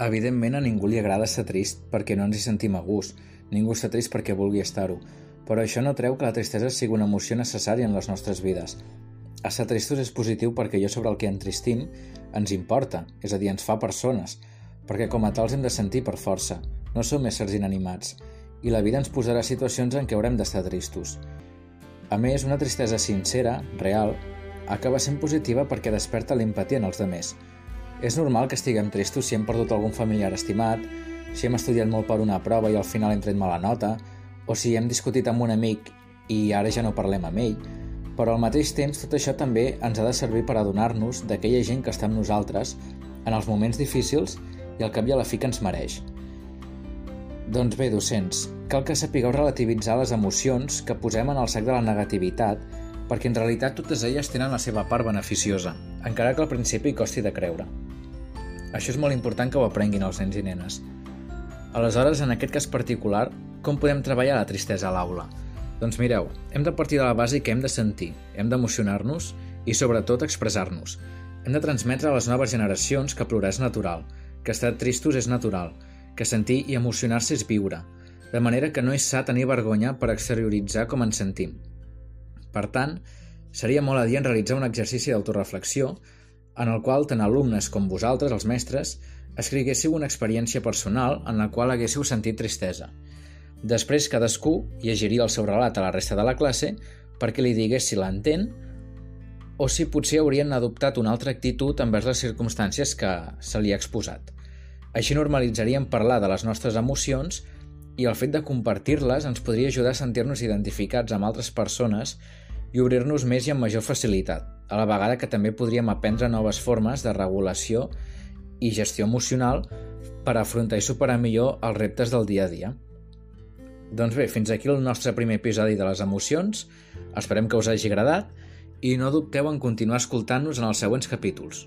Evidentment a ningú li agrada ser trist perquè no ens hi sentim a gust, ningú està trist perquè vulgui estar-ho, però això no treu que la tristesa sigui una emoció necessària en les nostres vides. Estar tristos és positiu perquè allò sobre el que entristim ens importa, és a dir, ens fa persones, perquè com a tals hem de sentir per força, no som éssers inanimats, i la vida ens posarà situacions en què haurem d'estar tristos. A més, una tristesa sincera, real, acaba sent positiva perquè desperta l'empatia en els demés, és normal que estiguem tristos si hem perdut algun familiar estimat, si hem estudiat molt per una prova i al final hem tret mala nota, o si hem discutit amb un amic i ara ja no parlem amb ell, però al mateix temps tot això també ens ha de servir per adonar-nos d'aquella gent que està amb nosaltres en els moments difícils i al cap i a la fi que ens mereix. Doncs bé, docents, cal que sapigueu relativitzar les emocions que posem en el sac de la negativitat perquè en realitat totes elles tenen la seva part beneficiosa, encara que al principi costi de creure. Això és molt important que ho aprenguin els nens i nenes. Aleshores, en aquest cas particular, com podem treballar la tristesa a l'aula? Doncs mireu, hem de partir de la base que hem de sentir, hem d'emocionar-nos i sobretot expressar-nos. Hem de transmetre a les noves generacions que plorar és natural, que estar tristos és natural, que sentir i emocionar-se és viure, de manera que no és sa tenir vergonya per exterioritzar com ens sentim. Per tant, seria molt adient realitzar un exercici d'autoreflexió en el qual tant alumnes com vosaltres, els mestres, escriguéssiu una experiència personal en la qual haguéssiu sentit tristesa. Després cadascú llegiria el seu relat a la resta de la classe perquè li digués si l'entén o si potser haurien adoptat una altra actitud envers les circumstàncies que se li ha exposat. Així normalitzaríem parlar de les nostres emocions i el fet de compartir-les ens podria ajudar a sentir-nos identificats amb altres persones i obrir-nos més i amb major facilitat, a la vegada que també podríem aprendre noves formes de regulació i gestió emocional per afrontar i superar millor els reptes del dia a dia. Doncs bé, fins aquí el nostre primer episodi de les emocions. Esperem que us hagi agradat i no dubteu en continuar escoltant-nos en els següents capítols.